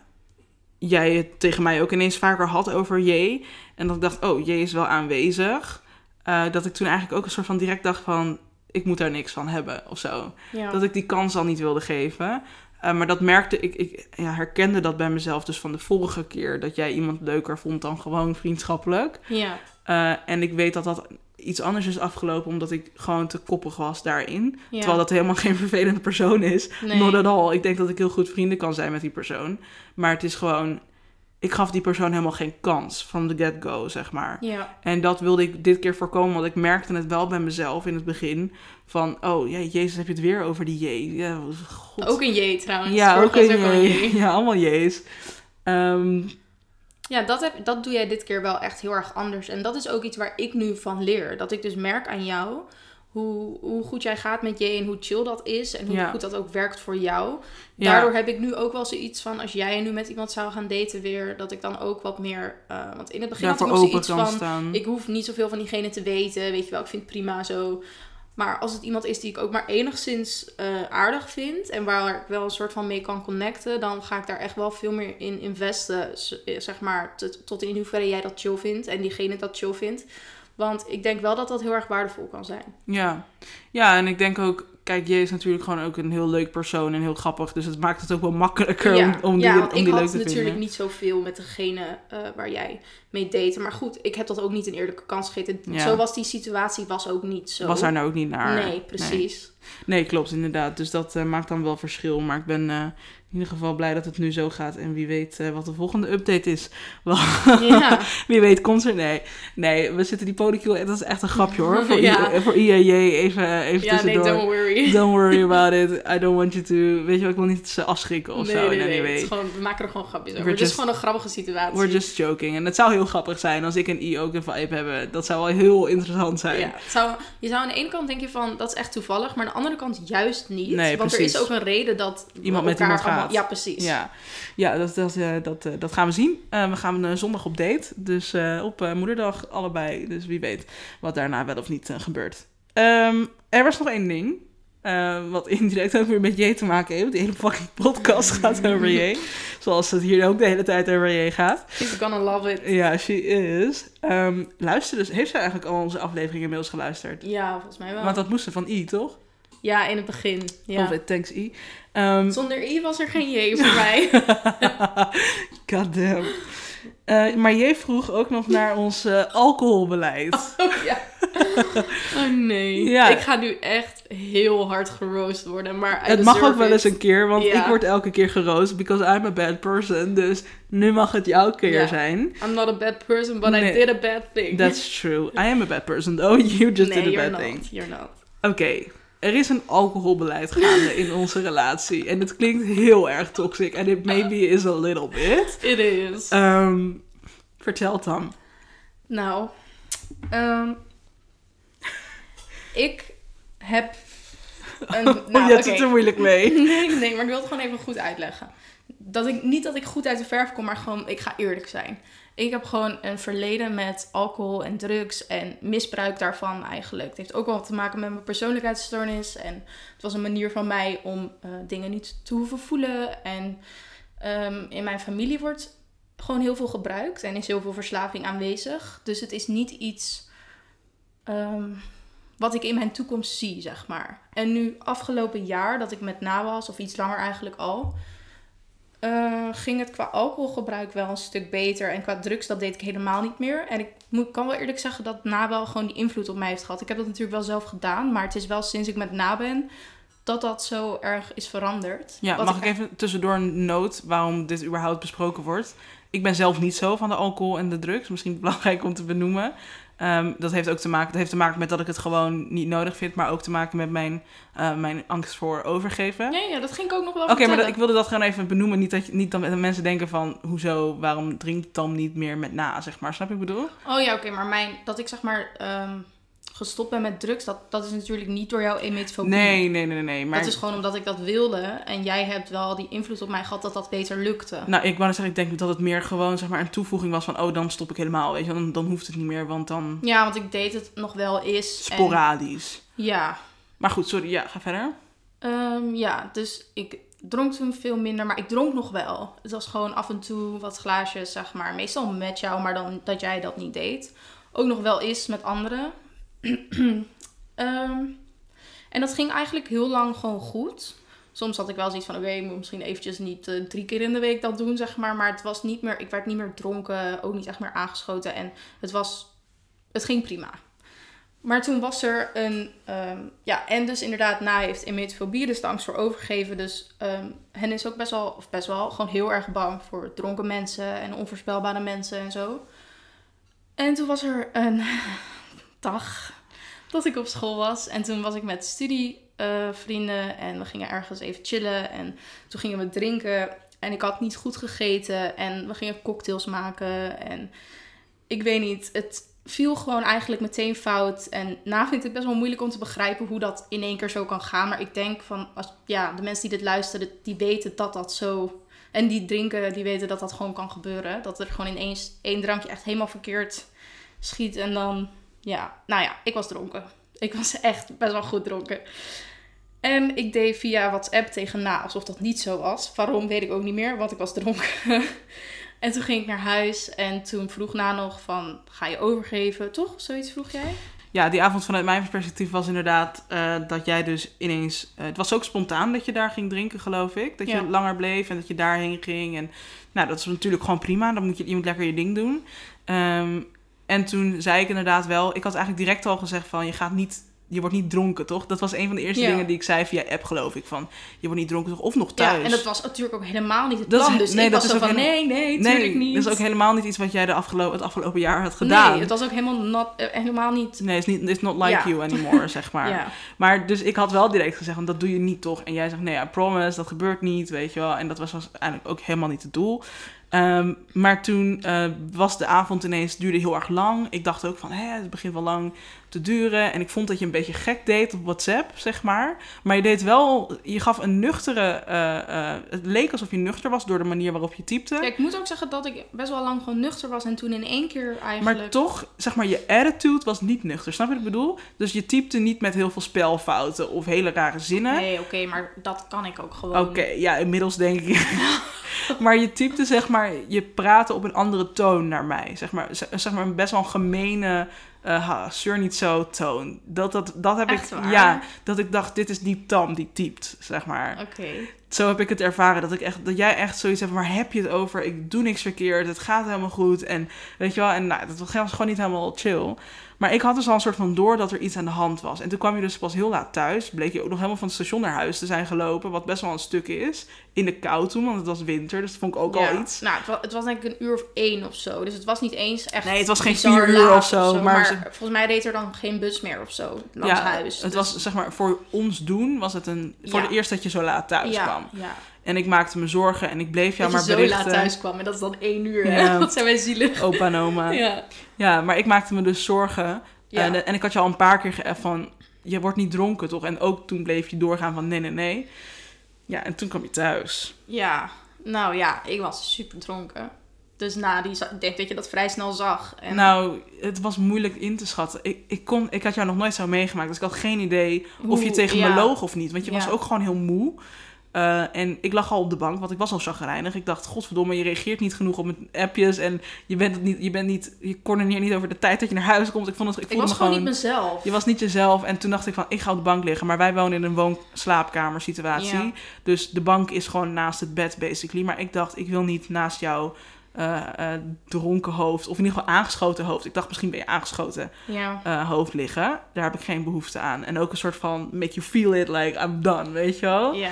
jij het tegen mij ook ineens vaker had over J. En dat ik dacht, oh, J is wel aanwezig. Eh, dat ik toen eigenlijk ook een soort van direct dacht van... ik moet daar niks van hebben of zo. Ja. Dat ik die kans al niet wilde geven. Eh, maar dat merkte ik, ik ja, herkende dat bij mezelf dus van de vorige keer... dat jij iemand leuker vond dan gewoon vriendschappelijk. ja. En ik weet dat dat iets anders is afgelopen... omdat ik gewoon te koppig was daarin. ja. Terwijl dat helemaal geen vervelende persoon is. Nee. Not at all. Ik denk dat ik heel goed vrienden kan zijn met die persoon. Maar het is gewoon... Ik gaf die persoon helemaal geen kans van de get-go, zeg maar. Ja. En dat wilde ik dit keer voorkomen, want ik merkte het wel bij mezelf in het begin. Van, oh ja, Jezus, heb je het weer over die J. Ja, god. Ook een J trouwens. ja, ook een J. Ja, allemaal J's. Ehm, Ja, dat, heb, dat doe jij dit keer wel echt heel erg anders. En dat is ook iets waar ik nu van leer. Dat ik dus merk aan jou hoe, hoe goed jij gaat met je en hoe chill dat is. En hoe Ja. goed dat ook werkt voor jou. Ja. Daardoor heb ik nu ook wel zoiets van, als jij nu met iemand zou gaan daten weer, dat ik dan ook wat meer... eh, want in het begin had ik nog zoiets van, staan. ik hoef niet zoveel van diegene te weten. Weet je wel, ik vind het prima zo. Maar als het iemand is die ik ook maar enigszins eh, aardig vind en waar ik wel een soort van mee kan connecten, dan ga ik daar echt wel veel meer in investen. eh, Zeg maar, tot, tot in hoeverre jij dat chill vindt en diegene dat chill vindt. Want ik denk wel dat dat heel erg waardevol kan zijn. Ja. ja, en ik denk ook... Kijk, J is natuurlijk gewoon ook een heel leuk persoon en heel grappig. Dus het maakt het ook wel makkelijker ja, om, om die, ja, want om ik die leuk had te natuurlijk vinden. niet zoveel met degene eh, waar jij mee date. Maar goed, ik heb dat ook niet een eerlijke kans gegeven. Ja. Zo was die situatie was ook niet zo. Was daar nou ook niet naar. Nee, precies. Nee, klopt, inderdaad. Dus dat eh, maakt dan wel verschil. Maar ik ben eh, in ieder geval blij dat het nu zo gaat. En wie weet eh, wat de volgende update is. Ja. wie weet komt er. Nee, nee we zitten die polycule. Dat is echt een grapje hoor. Voor, Ja. I, voor IAJ even, even ja, nee, don't worry. Don't worry about it. I don't want you to... Weet je wel, ik wil niet ze afschrikken of nee, zo. nee, nee. way. Het is gewoon, we maken er gewoon grapjes over. Het is gewoon een grappige situatie. We're just joking. En het zou heel grappig zijn als ik en I ook een vibe hebben. Dat zou wel heel interessant zijn. ja, het zou, je zou aan de ene kant denken van, dat is echt toevallig. Maar aan de andere kant juist niet. Want precies. er is ook een reden dat Iemand met elkaar iemand allemaal- gaat. Ja, precies. Ja, ja dat, dat, eh, dat, eh, dat gaan we zien. Eh, we gaan zondag op date. Dus op moederdag allebei. Dus wie weet wat daarna wel of niet gebeurt. Ehm, er was nog één ding. wat indirect ook weer met J te maken heeft. De hele fucking podcast gaat over J. Zoals het hier ook de hele tijd over J gaat. She's gonna love it. Ja, she is. Ehm luister dus, heeft zij eigenlijk al onze afleveringen inmiddels geluisterd? Ja, volgens mij wel. Want dat moesten van I, toch? Ja, in het begin. Ja. Of it, thanks I. Ehm, Zonder I was er geen J voor mij. God damn. Eh, maar jij vroeg ook nog naar ons eh, alcoholbeleid. Oh ja. Oh nee. Ja. Ik ga nu echt heel hard geroost worden. Maar het mag ook wel eens een keer, want Ja. ik word elke keer geroost because I'm a bad person. Dus nu mag het jouw keer zijn. I'm not a bad person, but Nee. I did a bad thing. That's true. I am a bad person though. You just nee, did a bad not. thing. You're not. Oké, er is een alcoholbeleid gaande in onze relatie. En het klinkt heel erg toxic. En it maybe is a little bit. It is. Ehm, vertel het dan. Nou, ehm, ik heb een. oh, Nou, je hebt oké. het er moeilijk mee. Nee, nee, maar ik wil het gewoon even goed uitleggen. Dat ik, niet dat ik goed uit de verf kom, maar gewoon, ik ga eerlijk zijn. Ik heb gewoon een verleden met alcohol en drugs en misbruik daarvan eigenlijk. Het heeft ook wel te maken met mijn persoonlijkheidsstoornis. En het was een manier van mij om eh, dingen niet te hoeven voelen. En ehm, in mijn familie wordt gewoon heel veel gebruikt en is heel veel verslaving aanwezig. Dus het is niet iets ehm, wat ik in mijn toekomst zie, zeg maar. En nu afgelopen jaar dat ik met na was, of iets langer eigenlijk al, eh, ging het qua alcoholgebruik wel een stuk beter. En qua drugs, dat deed ik helemaal niet meer. En ik moet, kan wel eerlijk zeggen dat na wel gewoon die invloed op mij heeft gehad. Ik heb dat natuurlijk wel zelf gedaan, maar het is wel sinds ik met na ben dat dat zo erg is veranderd. Ja, mag ik even tussendoor een noot waarom dit überhaupt besproken wordt? Ik ben zelf niet zo van de alcohol en de drugs. Misschien belangrijk om te benoemen. Ehm, dat, heeft ook te maken, dat heeft te maken met dat ik het gewoon niet nodig vind. Maar ook te maken met mijn, eh, mijn angst voor overgeven. Ja, ja, dat ging ik ook nog wel Oké, maar dat, ik wilde dat gewoon even benoemen. Niet dat, je, niet dat mensen denken van... Hoezo, waarom drinkt Tam niet meer met na, zeg maar. Snap je wat ik bedoel? Oh ja, oké, maar mijn, dat ik zeg maar ehm, gestopt ben met drugs, dat, dat is natuurlijk niet door jouw emetfobie. Nee, nee, nee, nee. Maar, Dat is gewoon omdat ik dat wilde. En jij hebt wel die invloed op mij gehad dat dat beter lukte. Nou, ik wou zeggen, ik denk dat het meer gewoon zeg maar, een toevoeging was van... Oh, dan stop ik helemaal, weet je. Dan, dan hoeft het niet meer, want dan... Ja, want ik deed het nog wel eens. en- Sporadisch. ja. Maar goed, sorry. Ja, ga verder. Ehm, ja, dus ik dronk toen veel minder, maar ik dronk nog wel. Het was gewoon af en toe wat glaasjes, zeg maar. Meestal met jou, maar dan dat jij dat niet deed. Ook nog wel eens met anderen. Ehm, en dat ging eigenlijk heel lang gewoon goed. Soms had ik wel zoiets van, oké, moet misschien eventjes niet eh, drie keer in de week dat doen, zeg maar. Maar het was niet meer, ik werd niet meer dronken, ook niet echt meer aangeschoten. En het was, het ging prima. Maar toen was er een, ehm, ja, en dus inderdaad, na heeft emetofobie, dus de angst voor overgeven. Dus um, hen is ook best wel, of best wel, gewoon heel erg bang voor dronken mensen en onvoorspelbare mensen en zo. En toen was er een dag dat ik op school was. En toen was ik met studievrienden en we gingen ergens even chillen. En toen gingen we drinken. En ik had niet goed gegeten. En we gingen cocktails maken. En ik weet niet, het viel gewoon eigenlijk meteen fout. En na vind ik het best wel moeilijk om te begrijpen hoe dat in één keer zo kan gaan. Maar ik denk van, als, ja, de mensen die dit luisteren, die weten dat dat zo... En die drinken, die weten dat dat gewoon kan gebeuren. Dat er gewoon ineens één drankje echt helemaal verkeerd schiet. En dan, ja, nou ja, ik was dronken. Ik was echt best wel goed dronken. En ik deed via WhatsApp tegen na alsof dat niet zo was. Waarom weet ik ook niet meer, want ik was dronken. en toen ging ik naar huis en toen vroeg na nog van, ga je overgeven? Toch? Zoiets vroeg jij? Ja, die avond vanuit mijn perspectief was inderdaad uh, dat jij dus ineens... Uh, het was ook spontaan dat je daar ging drinken, geloof ik. Dat je Ja. langer bleef en dat je daarheen ging. En nou, dat is natuurlijk gewoon prima. Dan moet je, je moet lekker je ding doen. Ehm, en toen zei ik inderdaad wel... Ik had eigenlijk direct al gezegd van, je gaat niet... Je wordt niet dronken, toch? Dat was een van de eerste Ja. dingen die ik zei via app, geloof ik. Van, je wordt niet dronken, toch? Of nog thuis. Ja, en dat was natuurlijk ook helemaal niet het Dat is- plan. dus nee, ik dat was is ook van, nee, nee, tuurlijk nee, niet. dat is ook helemaal niet iets wat jij de afgelopen, het afgelopen jaar had gedaan. Nee, het was ook helemaal, not, eh, helemaal niet... Nee, niet, it's not like Ja. you anymore, zeg maar. Ja. Maar dus ik had wel direct gezegd, want dat doe je niet toch? En jij zegt, nee, I promise, dat gebeurt niet, weet je wel. En dat was, was eigenlijk ook helemaal niet het doel. Ehm, maar toen eh, was de avond ineens, duurde heel erg lang. Ik dacht ook van, hé, het begint wel lang te duren. En ik vond dat je een beetje gek deed op WhatsApp, zeg maar. Maar je deed wel, je gaf een nuchtere, eh, eh, het leek alsof je nuchter was door de manier waarop je typte. Ja, ik moet ook zeggen dat ik best wel lang gewoon nuchter was. En toen in één keer eigenlijk... Maar toch, zeg maar, je attitude was niet nuchter. Snap je wat ik bedoel? Dus je typte niet met heel veel spelfouten of hele rare zinnen. Nee, oké, maar dat kan ik ook gewoon. Oké, ja, inmiddels denk ik. maar je typte, zeg maar, je praatte op een andere toon naar mij. Zeg maar, zeg maar best wel een gemene, eh ha, zeur niet zo toon. Dat, dat, dat heb Echt ik, waar? ja, dat ik dacht, dit is die Tam die typt, zeg maar. Oké. Zo heb ik het ervaren, dat, ik echt, dat jij echt zoiets hebt, waar heb je het over? Ik doe niks verkeerd, het gaat helemaal goed. En weet je wel, en nou, dat was gewoon niet helemaal chill. Maar ik had dus al een soort van door dat er iets aan de hand was. En toen kwam je dus pas heel laat thuis. Bleek je ook nog helemaal van het station naar huis te zijn gelopen. Wat best wel een stuk is. In de kou toen, want het was winter. Dus dat vond ik ook Ja. al iets. Nou, het was, het was denk ik een uur of één of zo. Dus het was niet eens echt Nee, het was geen vier uur of zo, maar Maar, ze- volgens mij reed er dan geen bus meer of zo langs huis. het Dus- was zeg maar voor ons doen was het een... Voor Ja. de eerst dat je zo laat thuis ja, ja. En ik maakte me zorgen en ik bleef jou dat maar je zo laat thuis kwam. En dat is dan één uur? Ja. Wat zijn wij zielig. Opa en oma. Ja. Ja, maar ik maakte me dus zorgen. Ja. En, en ik had je al een paar keer van... Je wordt niet dronken, toch? En ook toen bleef je doorgaan van nee, nee, nee. Ja, en toen kwam je thuis. ja, nou ja, ik was super dronken. Dus na die, ik denk dat je dat vrij snel zag. En Nou, het was moeilijk in te schatten. Ik, ik, kon, ik had jou nog nooit zo meegemaakt. Dus ik had geen idee of je Hoe- tegen me ja. loog of niet. Want je was ook gewoon heel moe. Eh, en ik lag al op de bank, want ik was al chagrijnig. Ik dacht, godverdomme, je reageert niet genoeg op mijn appjes. En je bent het niet, je bent niet, je niet over de tijd dat je naar huis komt. Ik vond het, ik ik was me gewoon niet mezelf. Je was niet jezelf. En toen dacht ik van, ik ga op de bank liggen. Maar wij wonen in een woon-slaapkamer situatie. Ja. Dus de bank is gewoon naast het bed, basically. Maar ik dacht, ik wil niet naast jouw eh, eh, dronken hoofd. Of in ieder geval aangeschoten hoofd. Ik dacht, misschien ben je aangeschoten Ja. hoofd liggen. Daar heb ik geen behoefte aan. En ook een soort van, make you feel it, like I'm done, weet je wel? Ja.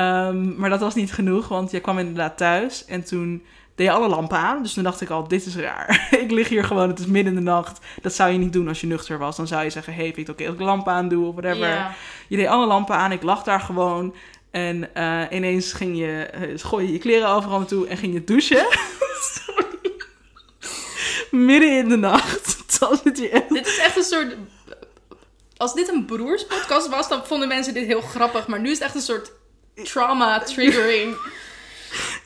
Ehm, maar dat was niet genoeg, want jij kwam inderdaad thuis. En toen deed je alle lampen aan. Dus toen dacht ik al, dit is raar. ik lig hier gewoon, het is midden in de nacht. Dat zou je niet doen als je nuchter was. Dan zou je zeggen, hey, vind je het oké als ik lampen aan doe of whatever. Je deed alle lampen aan, ik lag daar gewoon. En eh, ineens ging je, eh, gooi je je kleren overal naartoe en ging je douchen. Sorry. Midden in de nacht. Je. Dit is echt een soort... Als dit een broerspodcast was, dan vonden mensen dit heel grappig. Maar nu is het echt een soort trauma-triggering.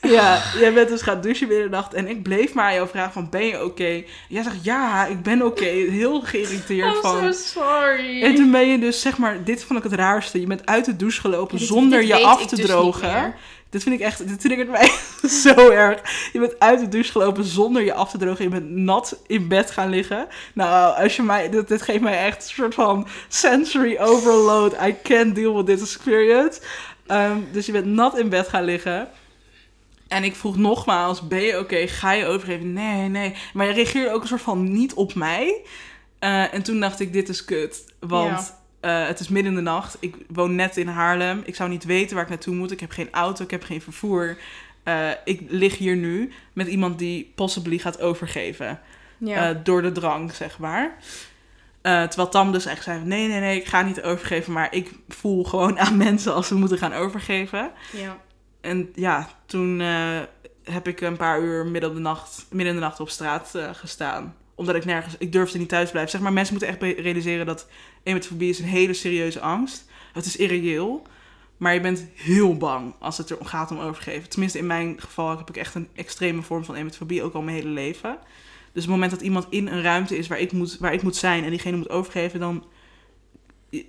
Ja, jij bent dus gaan douchen binnen de nacht. En ik bleef maar aan jou vragen van, ben je oké? Jij zegt, ja, ik ben oké. Heel geïrriteerd I'm van... so sorry. En toen ben je dus, zeg maar, dit vond ik het raarste. Je bent uit de douche gelopen Dit- zonder dit je af te dus drogen. Dit vind ik echt, dit triggert mij zo erg. Je bent uit de douche gelopen zonder je af te drogen. Je bent nat in bed gaan liggen. Nou, als je mij, dit, dit geeft mij echt een soort van sensory overload. I can't deal with this experience. Ehm, dus je bent nat in bed gaan liggen. En ik vroeg nogmaals, ben je oké? Ga je overgeven? Nee, nee. Maar je reageerde ook een soort van niet op mij. Eh, en toen dacht ik, dit is kut. Want eh, het is midden in de nacht. Ik woon net in Haarlem. Ik zou niet weten waar ik naartoe moet. Ik heb geen auto, ik heb geen vervoer. Eh, ik lig hier nu met iemand die possibly gaat overgeven. ja. Door de drang, zeg maar. Eh, terwijl Tam dus echt zei, nee, nee, nee, ik ga niet overgeven. Maar ik voel gewoon aan mensen als ze moeten gaan overgeven. ja. En ja, toen eh, heb ik een paar uur midden, op de nacht, midden in de nacht op straat eh, gestaan. Omdat ik nergens, ik durfde niet thuis blijven. Zeg maar, mensen moeten echt realiseren dat emetofobie is een hele serieuze angst. Het is irreëel, maar je bent heel bang als het er gaat om overgeven. Tenminste, in mijn geval heb ik echt een extreme vorm van emetofobie, ook al mijn hele leven. Dus het moment dat iemand in een ruimte is waar ik moet, waar ik moet zijn en diegene moet overgeven, dan...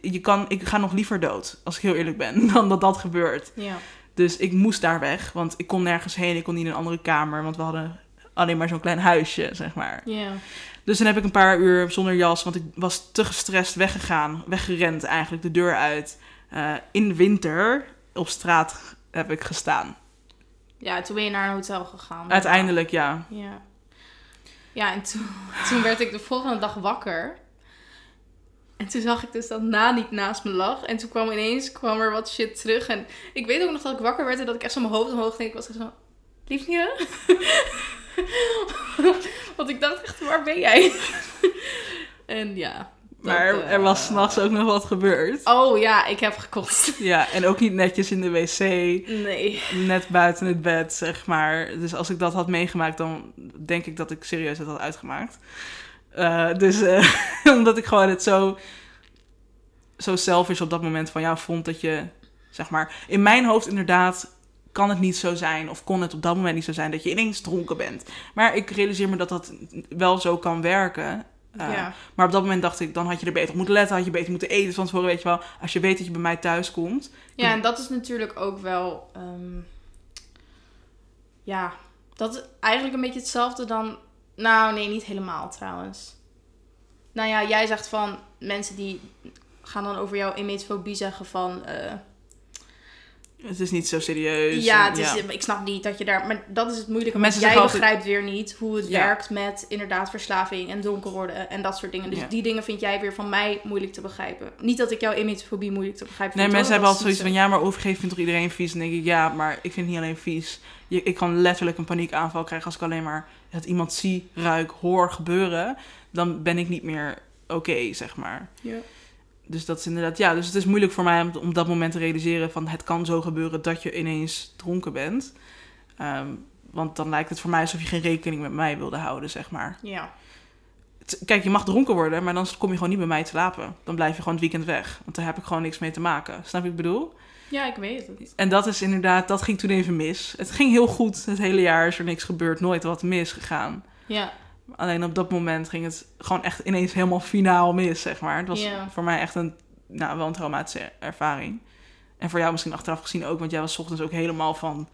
Je, kan, ik ga nog liever dood, als ik heel eerlijk ben, dan dat dat gebeurt. ja. Dus ik moest daar weg, want ik kon nergens heen. Ik kon niet in een andere kamer, want we hadden alleen maar zo'n klein huisje, zeg maar. Ja. Dus dan heb ik een paar uur zonder jas, want ik was te gestrest weggegaan. Weggerend eigenlijk, de deur uit. Eh, in de winter op straat heb ik gestaan. Ja, toen ben je naar een hotel gegaan. Uiteindelijk, ja. Ja. Ja, en toen, toen werd ik de volgende dag wakker. En toen zag ik dus dat Na niet naast me lag. En toen kwam ineens kwam er wat shit terug. En ik weet ook nog dat ik wakker werd en dat ik echt zo mijn hoofd omhoog deed. Ik was echt zo, liefje? Want ik dacht echt, waar ben jij? en ja. Dat, Maar eh, er was s'nachts ook nog wat gebeurd. Oh ja, ik heb gekost. Ja, en ook niet netjes in de wc. Nee. Net buiten het bed, zeg maar. Dus als ik dat had meegemaakt, dan denk ik dat ik serieus het had uitgemaakt. Eh, dus eh, omdat ik gewoon het zo, zo selfish op dat moment van jou vond dat je, zeg maar, in mijn hoofd inderdaad kan het niet zo zijn, of kon het op dat moment niet zo zijn dat je ineens dronken bent. Maar ik realiseer me dat dat wel zo kan werken. Eh, ja. Maar op dat moment dacht ik, dan had je er beter op moeten letten, had je beter moeten eten van tevoren, weet je wel. Als je weet dat je bij mij thuis komt. Ja, en dat is natuurlijk ook wel. ehm, ja, dat is eigenlijk een beetje hetzelfde dan. Nou, nee, niet helemaal trouwens. Nou ja, jij zegt van mensen die gaan dan over jouw emetofobie zeggen van. eh, Het is niet zo serieus. ja, en- het is, ik snap niet dat je daar. Maar dat is het moeilijke. Mensen Mensen jij begrijpt weer niet hoe het Ja. werkt met inderdaad verslaving en donker worden en dat soort dingen. Dus Ja. die dingen vind jij weer van mij moeilijk te begrijpen. Niet dat ik jouw emetofobie moeilijk te begrijpen Nee, vind. mensen hoor, hebben altijd zoiets van, ja, maar overgeven vindt toch iedereen vies? En dan denk ik, ja, maar ik vind het niet alleen vies. Je, ik kan letterlijk een paniekaanval krijgen als ik alleen maar het iemand zie, ruik, hoor gebeuren. Dan ben ik niet meer oké, zeg maar. Ja. Dus dat is inderdaad, ja, dus het is moeilijk voor mij om dat moment te realiseren van het kan zo gebeuren dat je ineens dronken bent. Ehm, want dan lijkt het voor mij alsof je geen rekening met mij wilde houden, zeg maar. ja. Kijk, je mag dronken worden, maar dan kom je gewoon niet bij mij te slapen. Dan blijf je gewoon het weekend weg. Want daar heb ik gewoon niks mee te maken. Snap je wat ik bedoel? Ja, ik weet het. En dat is inderdaad, dat ging toen even mis. Het ging heel goed. Het hele jaar is er niks gebeurd. Nooit wat misgegaan. Ja. Alleen op dat moment ging het gewoon echt ineens helemaal finaal mis, zeg maar. Het was voor mij echt een, nou, wel een traumatische ervaring. En voor jou misschien achteraf gezien ook, want jij was 's ochtends ook helemaal van,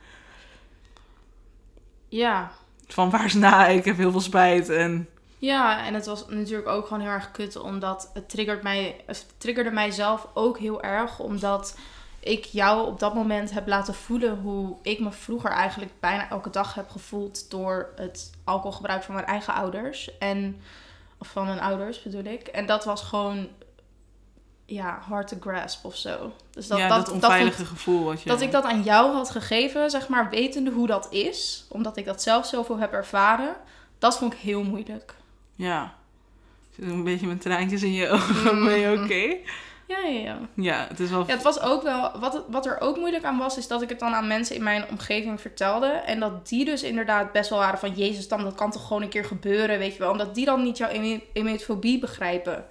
Ja. van waar is na? Ik heb heel veel spijt. En Ja, en het was natuurlijk ook gewoon heel erg kut, omdat het, triggert mij, het triggerde mijzelf ook heel erg, omdat ik jou op dat moment heb laten voelen hoe ik me vroeger eigenlijk bijna elke dag heb gevoeld door het alcoholgebruik van mijn eigen ouders. En, of van mijn ouders bedoel ik. En dat was gewoon, ja, hard to grasp of zo. Dus dat, ja, dat, dat, dat, onveilige gevoel. Wat je, dat ik dat aan jou had gegeven, zeg maar, wetende hoe dat is, omdat ik dat zelf zoveel heb ervaren, dat vond ik heel moeilijk. Ja. Ik zit een beetje met traantjes in je ogen. Ben je oké? Ja, ja, ja. Ja, het is wel... Ja, het was ook wel. Wat, wat er ook moeilijk aan was, is dat ik het dan aan mensen in mijn omgeving vertelde. En dat die dus inderdaad best wel waren van: Jezus, dan dat kan toch gewoon een keer gebeuren, weet je wel. Omdat die dan niet jouw eme- emetofobie begrijpen.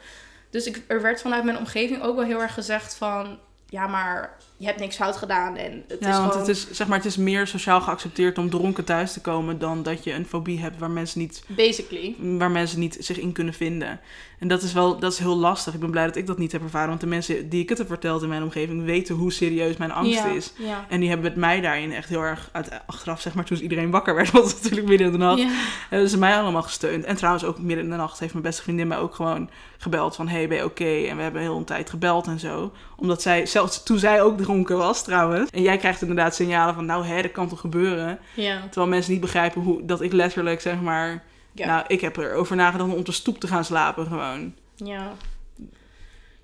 Dus ik, er werd vanuit mijn omgeving ook wel heel erg gezegd van. ja, maar je hebt niks fout gedaan en het ja, is want gewoon... het is, zeg maar, het is meer sociaal geaccepteerd om dronken thuis te komen dan dat je een fobie hebt waar mensen niet, Basically. waar mensen niet zich in kunnen vinden. En dat is wel, dat is heel lastig. Ik ben blij dat ik dat niet heb ervaren, want de mensen die ik het heb verteld in mijn omgeving weten hoe serieus mijn angst ja, is. Ja. En die hebben het mij daarin echt heel erg uit, achteraf, zeg maar, toen iedereen wakker werd, het was natuurlijk midden in de nacht, Ja. hebben ze mij allemaal gesteund. En trouwens ook midden in de nacht heeft mijn beste vriendin mij ook gewoon gebeld van, hey, ben je oké? En we hebben heel een tijd gebeld en zo. Omdat zij, zelfs toen zij ook dronken was trouwens. En jij krijgt inderdaad signalen van, nou hè, dat kan toch gebeuren? Ja. Terwijl mensen niet begrijpen hoe, dat ik letterlijk, zeg maar... Ja. Nou, ik heb erover nagedacht om op de stoep te gaan slapen gewoon. ja.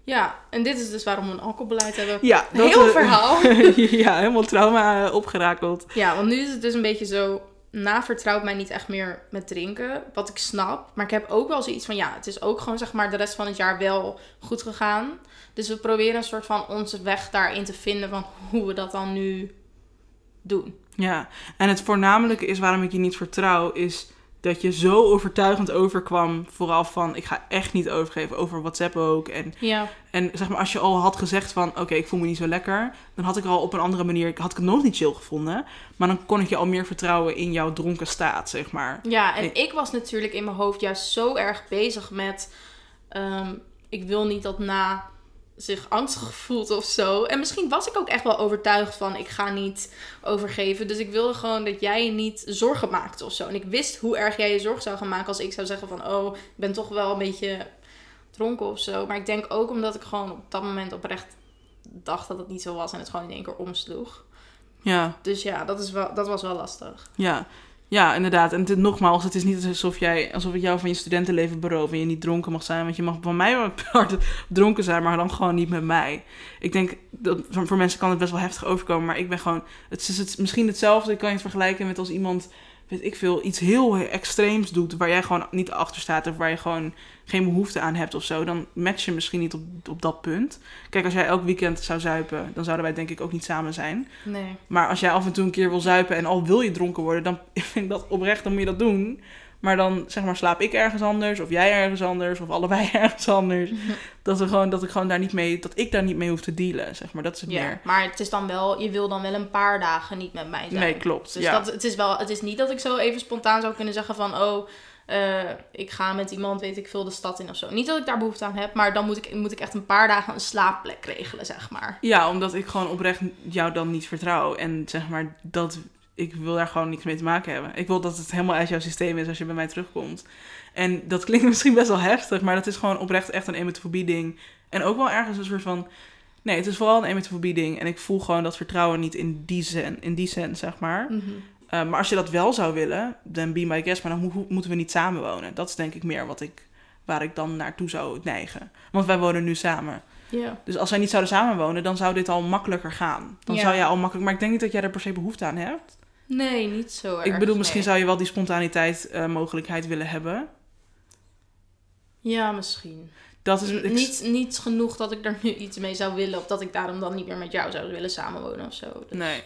Ja, en dit is dus waarom we een alcoholbeleid hebben. Ja, heel eh, verhaal. ja, helemaal trauma eh, opgerakeld. Ja, want nu is het dus een beetje zo... Na vertrouwt mij niet echt meer met drinken. Wat ik snap. Maar ik heb ook wel zoiets van... Ja, het is ook gewoon zeg maar de rest van het jaar wel goed gegaan. Dus we proberen een soort van onze weg daarin te vinden... Van hoe we dat dan nu doen. Ja, en het voornamelijke is waarom ik je niet vertrouw, is dat je zo overtuigend overkwam. Vooral van, ik ga echt niet overgeven over WhatsApp ook. En, Ja, en zeg maar, als je al had gezegd van, oké, ik voel me niet zo lekker. Dan had ik al op een andere manier, had ik het nog niet chill gevonden. Maar dan kon ik je al meer vertrouwen in jouw dronken staat, zeg maar. ja en Ik- ik was natuurlijk in mijn hoofd juist zo erg bezig met... ehm, ik wil niet dat na zich angstig voelt of zo. En misschien was ik ook echt wel overtuigd van ik ga niet overgeven. Dus ik wilde gewoon dat jij je niet zorgen maakte of zo. En ik wist hoe erg jij je zorgen zou gaan maken als ik zou zeggen van oh, ik ben toch wel een beetje dronken of zo. Maar ik denk ook omdat ik gewoon op dat moment oprecht dacht dat het niet zo was en het gewoon in één keer omsloeg. Ja, Dus ja, dat, is wel, dat was wel lastig. ja. Ja, inderdaad. En nogmaals, het is niet alsof, jij, alsof ik jou van je studentenleven beroof en je niet dronken mag zijn. Want je mag van mij wel dronken zijn, maar dan gewoon niet met mij. Ik denk, dat voor, voor mensen kan het best wel heftig overkomen, maar ik ben gewoon... Het is het, misschien hetzelfde, ik kan je het vergelijken met als iemand, weet ik veel, iets heel extreems doet... waar jij gewoon niet achter staat of waar je gewoon geen behoefte aan hebt of zo. Dan match je misschien niet op, op dat punt. Kijk, als jij elk weekend zou zuipen, dan zouden wij denk ik ook niet samen zijn. Nee. Maar als jij af en toe een keer wil zuipen en al wil je dronken worden, dan vind ik dat oprecht, dan moet je dat doen. Maar dan zeg maar slaap ik ergens anders, of jij ergens anders, of allebei ergens anders. Dat, we gewoon, dat ik gewoon daar niet mee, dat ik daar niet mee hoef te dealen, zeg maar. Dat is het Ja, meer. maar het is dan wel, je wil dan wel een paar dagen niet met mij zijn. Nee, klopt. Dus ja. dat, het, is wel, het is niet dat ik zo even spontaan zou kunnen zeggen van... oh, eh, ik ga met iemand, weet ik veel, de stad in of zo. Niet dat ik daar behoefte aan heb, maar dan moet ik, moet ik echt een paar dagen een slaapplek regelen, zeg maar. ja, omdat ik gewoon oprecht jou dan niet vertrouw. En zeg maar, dat, ik wil daar gewoon niks mee te maken hebben. Ik wil dat het helemaal uit jouw systeem is als je bij mij terugkomt. En dat klinkt misschien best wel heftig, maar dat is gewoon oprecht echt een emetofobie ding. En ook wel ergens een soort van... Nee, het is vooral een emetofobie ding. En ik voel gewoon dat vertrouwen niet in die zin, in die zin zeg maar. Uh, maar als je dat wel zou willen, dan be my guest. Maar dan mo moeten we niet samenwonen. Dat is denk ik meer wat ik, waar ik dan naartoe zou neigen. Want wij wonen nu samen. Dus als wij niet zouden samenwonen, dan zou dit al makkelijker gaan. Dan zou jij al makkelijk... Maar ik denk niet dat jij er per se behoefte aan hebt. Nee, niet zo erg. ik bedoel, misschien nee. zou je wel die spontaniteit eh, mogelijkheid willen hebben. Ja, misschien. Dat is... ik- Niet, niet genoeg dat ik er nu iets mee zou willen... of dat ik daarom dan niet meer met jou zou willen samenwonen of zo. Dus- Nee.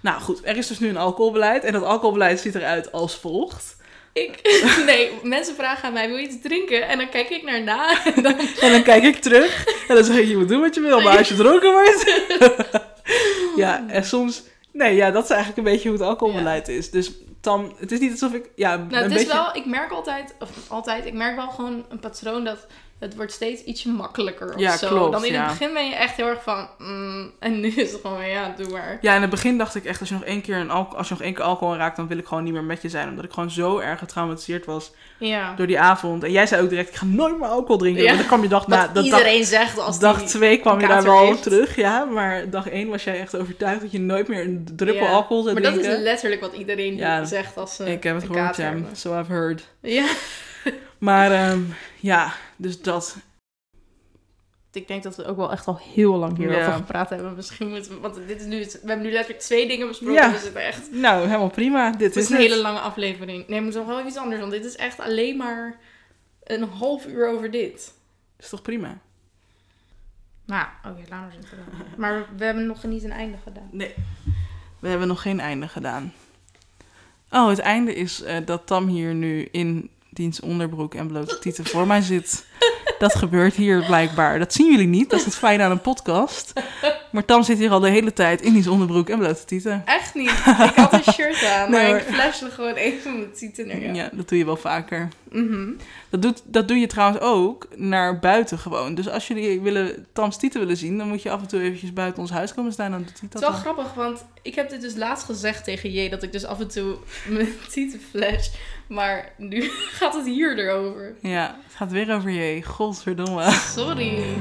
Nou goed, er is dus nu een alcoholbeleid. En dat alcoholbeleid ziet eruit als volgt. Ik, nee, mensen vragen aan mij, wil je iets drinken? En dan kijk ik naar na en dan En dan kijk ik terug. En dan zeg ik, je moet doen wat je wil. Maar als je dronken wordt... ja, en soms... Nee, ja, dat is eigenlijk een beetje hoe het alcoholbeleid is. Dus Tam, het is niet alsof ik... Ja, Nou, een het is beetje... wel, ik merk altijd, of altijd, ik merk wel gewoon een patroon dat het wordt steeds ietsje makkelijker of Ja, zo. klopt, Dan in ja. het begin ben je echt heel erg van, mm, en nu is het gewoon, ja, doe maar. Ja, in het begin dacht ik echt, als je nog één keer, een alco- als je nog één keer alcohol raakt, dan wil ik gewoon niet meer met je zijn. Omdat ik gewoon zo erg getraumatiseerd was Ja. door die avond. En jij zei ook direct, ik ga nooit meer alcohol drinken. Ja. Dan kwam je dag na... Dat dag, iedereen zegt als dag twee kwam je daar wel op terug, ja. Maar dag één was jij echt overtuigd dat je nooit meer een druppel alcohol zou Maar dat drinken. is letterlijk wat iedereen zegt als ze ik heb het gehoord, ja. So I've heard. Ja. Maar ehm, ja, dus dat. Ik denk dat we ook wel echt al heel lang hierover Ja. gepraat hebben. Misschien moeten we, want dit is nu, het- we hebben nu letterlijk twee dingen besproken. Ja. Dus het is echt Nou, helemaal prima. Dit Het is is een het. hele lange aflevering. Nee, we moeten nog wel iets anders, want dit is echt alleen maar een half uur over dit. is toch prima? Nou, oké, laat maar zitten. Maar we hebben nog niet een einde gedaan. Nee. We hebben nog geen einde gedaan. Oh, het einde is eh, dat Tam hier nu in diens onderbroek en blote tieten voor mij zit. Dat gebeurt hier blijkbaar. Dat zien jullie niet, dat is het fijne aan een podcast. Maar Tam zit hier al de hele tijd in die zonnerbroek en blote tieten. Echt niet. Ik had een shirt aan, Nee, maar ik hoor. flashte gewoon even mijn tieten naar Ja. dat doe je wel vaker. Mhm. Dat, doet, dat doe je trouwens ook naar buiten gewoon. Dus als jullie willen, Tams tieten willen zien, dan moet je af en toe eventjes buiten ons huis komen staan. Dan doet hij Het dat is wel dan. grappig, want ik heb dit dus laatst gezegd tegen J, dat ik dus af en toe mijn tieten flash. Maar nu gaat het hier erover. Ja, het gaat weer over je. Godverdomme. Sorry.